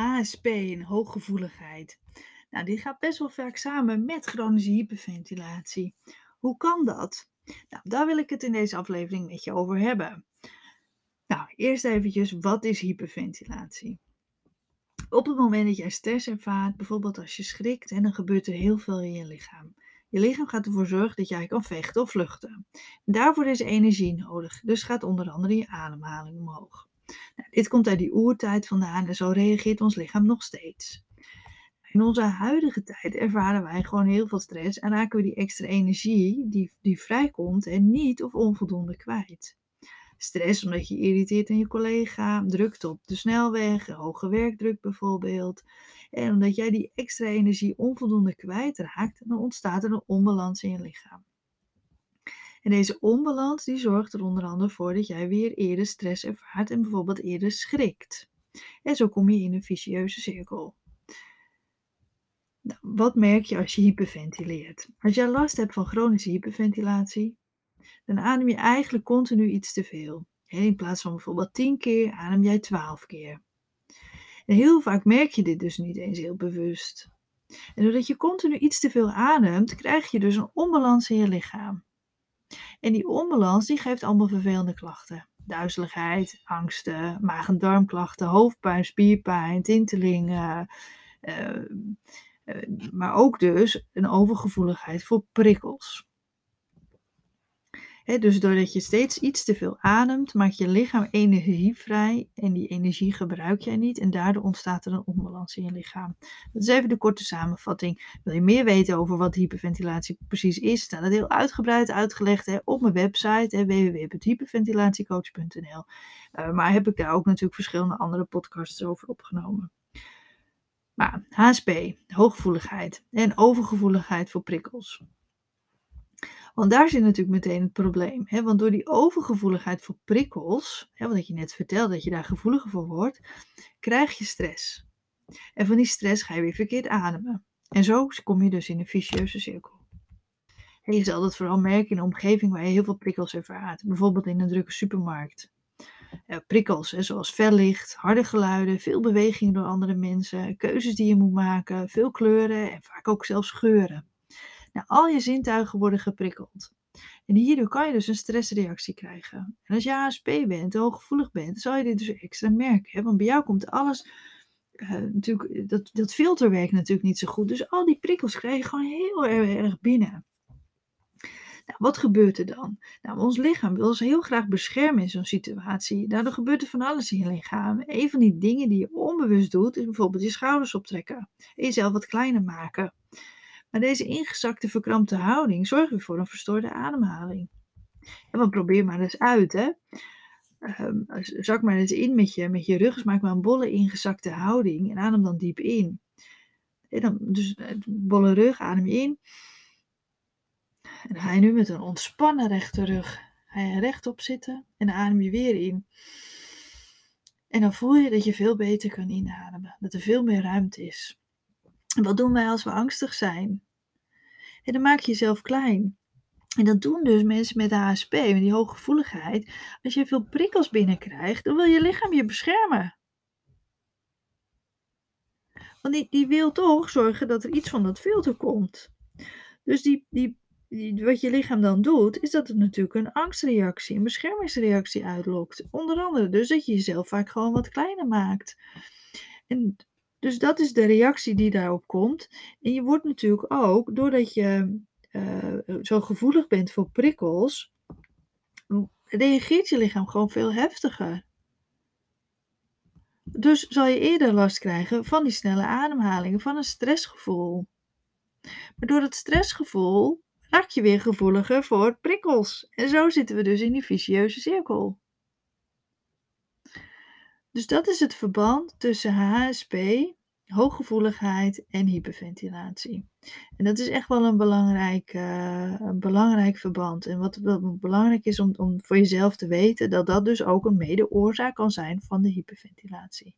HSP en hooggevoeligheid. Nou, die gaat best wel vaak samen met chronische hyperventilatie. Hoe kan dat? Nou, daar wil ik het in deze aflevering met je over hebben. Nou, eerst eventjes, wat is hyperventilatie? Op het moment dat jij stress ervaart, bijvoorbeeld als je schrikt, en dan gebeurt er heel veel in je lichaam. Je lichaam gaat ervoor zorgen dat jij kan vechten of vluchten. En daarvoor is energie nodig, dus gaat onder andere je ademhaling omhoog. Dit komt uit die oertijd vandaan en zo reageert ons lichaam nog steeds. In onze huidige tijd ervaren wij gewoon heel veel stress en raken we die extra energie die, die vrijkomt en niet of onvoldoende kwijt. Stress omdat je irriteert aan je collega, drukt op de snelweg, hoge werkdruk bijvoorbeeld. En omdat jij die extra energie onvoldoende kwijtraakt, dan ontstaat er een onbalans in je lichaam. En deze onbalans die zorgt er onder andere voor dat jij weer eerder stress ervaart en bijvoorbeeld eerder schrikt. En zo kom je in een vicieuze cirkel. Nou, wat merk je als je hyperventileert? Als jij last hebt van chronische hyperventilatie, dan adem je eigenlijk continu iets te veel. In plaats van bijvoorbeeld 10 keer, adem jij 12 keer. En heel vaak merk je dit dus niet eens heel bewust. En doordat je continu iets te veel ademt, krijg je dus een onbalans in je lichaam. En die onbalans die geeft allemaal vervelende klachten. Duizeligheid, angsten, maag- en darmklachten, hoofdpijn, spierpijn, tintelingen. Uh, maar ook dus een overgevoeligheid voor prikkels dus doordat je steeds iets te veel ademt, maakt je lichaam energie vrij en die energie gebruik jij niet en daardoor ontstaat er een onbalans in je lichaam. Dat is even de korte samenvatting. Wil je meer weten over wat hyperventilatie precies is, staat dat heel uitgebreid uitgelegd op mijn website www.hyperventilatiecoach.nl. Uh, maar heb ik daar ook natuurlijk verschillende andere podcasts over opgenomen. Maar HSP, hooggevoeligheid en overgevoeligheid voor prikkels. Want daar zit natuurlijk meteen het probleem. Hè? Want door die overgevoeligheid voor prikkels, hè, wat je net vertelde, dat je daar gevoeliger voor wordt, krijg je stress. En van die stress ga je weer verkeerd ademen. En zo kom je dus in een vicieuze cirkel. En je zal dat vooral merken in een omgeving waar je heel veel prikkels ervaart. Bijvoorbeeld in een drukke supermarkt. Uh, prikkels, hè, zoals fel licht, harde geluiden, veel beweging door andere mensen, keuzes die je moet maken, veel kleuren en vaak ook zelfs geuren. Nou, al je zintuigen worden geprikkeld. En hierdoor kan je dus een stressreactie krijgen. En als je HSP bent, hooggevoelig bent, zal je dit dus extra merken. Hè? Want bij jou komt alles, uh, natuurlijk, dat, dat filter werkt natuurlijk niet zo goed. Dus al die prikkels krijg je gewoon heel erg binnen. Nou, wat gebeurt er dan? Nou, ons lichaam wil ons heel graag beschermen in zo'n situatie. Daardoor gebeurt er van alles in je lichaam. Een van die dingen die je onbewust doet, is bijvoorbeeld je schouders optrekken. En jezelf wat kleiner maken. Maar deze ingezakte, verkrampte houding zorgt weer voor een verstoorde ademhaling. En wat probeer maar eens uit, hè. Um, zak maar eens in met je, met je rug, dus maak maar een bolle ingezakte houding en adem dan diep in. Dan, dus eh, bolle rug, adem je in. En ga je nu met een ontspannen rechte rug ga je rechtop zitten en adem je weer in. En dan voel je dat je veel beter kan inademen, dat er veel meer ruimte is. Wat doen wij als we angstig zijn? En dan maak je jezelf klein. En dat doen dus mensen met HSP, met die hooggevoeligheid. Als je veel prikkels binnenkrijgt, dan wil je lichaam je beschermen. Want die, die wil toch zorgen dat er iets van dat filter komt. Dus die, die, die, wat je lichaam dan doet, is dat het natuurlijk een angstreactie, een beschermingsreactie uitlokt. Onder andere dus dat je jezelf vaak gewoon wat kleiner maakt. En dus dat is de reactie die daarop komt. En je wordt natuurlijk ook, doordat je uh, zo gevoelig bent voor prikkels, reageert je lichaam gewoon veel heftiger. Dus zal je eerder last krijgen van die snelle ademhalingen, van een stressgevoel. Maar door het stressgevoel raak je weer gevoeliger voor prikkels. En zo zitten we dus in die vicieuze cirkel. Dus dat is het verband tussen HSP, hooggevoeligheid en hyperventilatie. En dat is echt wel een belangrijk, uh, een belangrijk verband. En wat, belangrijk is om, om voor jezelf te weten, dat dat dus ook een mede-oorzaak kan zijn van de hyperventilatie.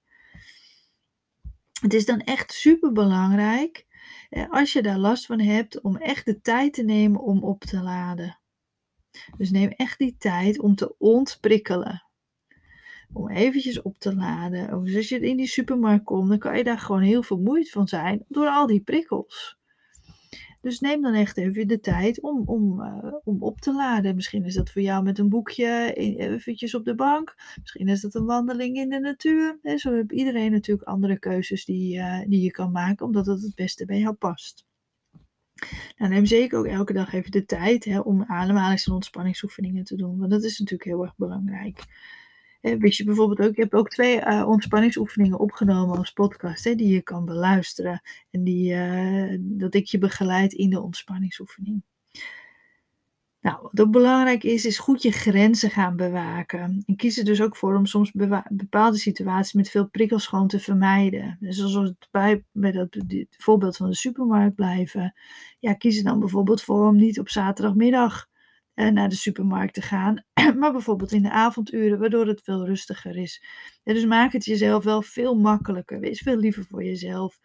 Het is dan echt super belangrijk, eh, als je daar last van hebt, om echt de tijd te nemen om op te laden. Dus neem echt die tijd om te ontprikkelen. Om eventjes op te laden. Ook als je in die supermarkt komt, dan kan je daar gewoon heel vermoeid van zijn door al die prikkels. Dus neem dan echt even de tijd om, om, uh, om op te laden. Misschien is dat voor jou met een boekje eventjes op de bank. Misschien is dat een wandeling in de natuur. En zo heeft iedereen natuurlijk andere keuzes die, uh, die je kan maken, omdat het het beste bij jou past. Nou, neem zeker ook elke dag even de tijd hè, om ademhalings- en ontspanningsoefeningen te doen. Want dat is natuurlijk heel erg belangrijk. Wist je bijvoorbeeld ook, ik heb ook twee uh, ontspanningsoefeningen opgenomen als podcast, hè, die je kan beluisteren. En die, uh, dat ik je begeleid in de ontspanningsoefening. Nou, wat ook belangrijk is, is goed je grenzen gaan bewaken. En kies er dus ook voor om soms bepaalde situaties met veel prikkels gewoon te vermijden. Dus als we bij, bij dat voorbeeld van de supermarkt blijven, ja, kies er dan bijvoorbeeld voor om niet op zaterdagmiddag eh, naar de supermarkt te gaan, maar bijvoorbeeld in de avonduren, waardoor het veel rustiger is. dus maak het jezelf wel veel makkelijker. Wees veel liever voor jezelf.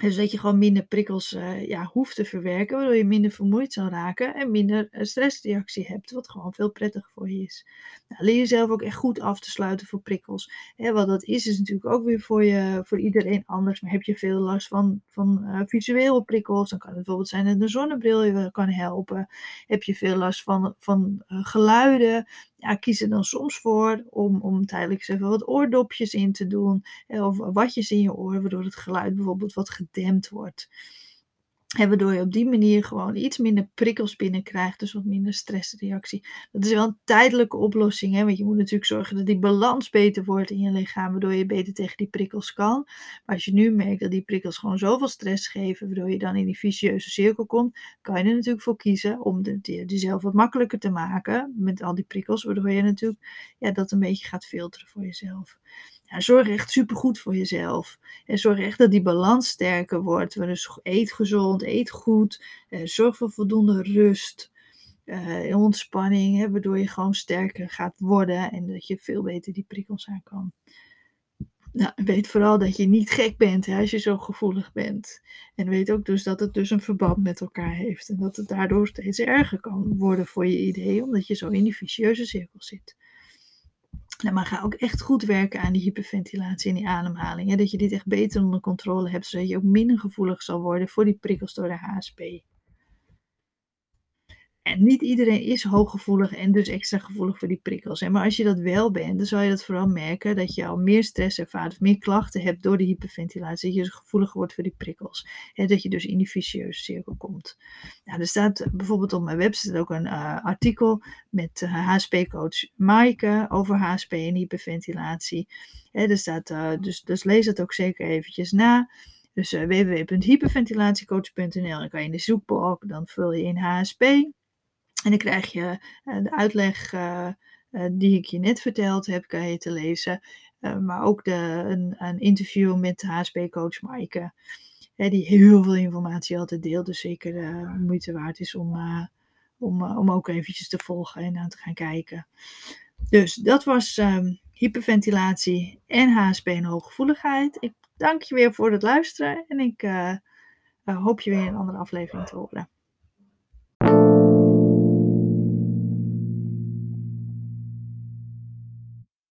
Dus dat je gewoon minder prikkels uh, ja, hoeft te verwerken, waardoor je minder vermoeid zal raken en minder uh, stressreactie hebt, wat gewoon veel prettiger voor je is. Nou, leer jezelf ook echt goed af te sluiten voor prikkels. Hè, wat dat is, is natuurlijk ook weer voor, je, voor iedereen anders. Maar heb je veel last van, van uh, visuele prikkels, dan kan het bijvoorbeeld zijn dat een zonnebril je kan helpen. Heb je veel last van, van geluiden, ja, kies dan soms voor om, om tijdelijk even wat oordopjes in te doen. Of watjes in je oor, waardoor het geluid bijvoorbeeld wat gedempt wordt. En waardoor je op die manier gewoon iets minder prikkels binnenkrijgt, dus wat minder stressreactie. Dat is wel een tijdelijke oplossing, hè? want je moet natuurlijk zorgen dat die balans beter wordt in je lichaam, waardoor je beter tegen die prikkels kan. Maar als je nu merkt dat die prikkels gewoon zoveel stress geven, waardoor je dan in die vicieuze cirkel komt, kan je er natuurlijk voor kiezen om de, wat makkelijker te maken met al die prikkels, waardoor je natuurlijk ja, dat een beetje gaat filteren voor jezelf ja, zorg echt supergoed voor jezelf. En zorg echt dat die balans sterker wordt. Dus eet gezond, eet goed. Eh, zorg voor voldoende rust. Uh, ontspanning, hè, waardoor je gewoon sterker gaat worden en dat je veel beter die prikkels aan kan. Nou, weet vooral dat je niet gek bent hè, als je zo gevoelig bent. En weet ook dus dat het dus een verband met elkaar heeft. En dat het daardoor steeds erger kan worden voor je idee, omdat je zo in die vicieuze cirkel zit. Nou, maar ga ook echt goed werken aan die hyperventilatie en die ademhaling. Dat je dit echt beter onder controle hebt, zodat je ook minder gevoelig zal worden voor die prikkels door de HSP. En niet iedereen is hooggevoelig en dus extra gevoelig voor die prikkels. Maar als je dat wel bent, dan zal je dat vooral merken dat je al meer stress ervaart of meer klachten hebt door de hyperventilatie. Dat je dus gevoeliger wordt voor die prikkels. En dat je dus in die vicieuze cirkel komt. Nou, er staat bijvoorbeeld op mijn website ook een uh, artikel met HSP-coach Maaike over HSP en hyperventilatie. er staat, uh, dus, dus lees dat ook zeker eventjes na. Dus www.hyperventilatiecoach.nl. Dan kan je in de zoekbalk, dan vul je in HSP. En dan krijg je uh, de uitleg uh, uh, die ik je net verteld heb, kan je te lezen. maar ook de, een, een, interview met HSP-coach Maaike. die heel veel informatie altijd deelt. Dus zeker moeite waard is om, om, om ook eventjes te volgen en aan te gaan kijken. Dus dat was um, hyperventilatie en HSP en hooggevoeligheid. Ik dank je weer voor het luisteren en ik hoop je weer in een andere aflevering te horen.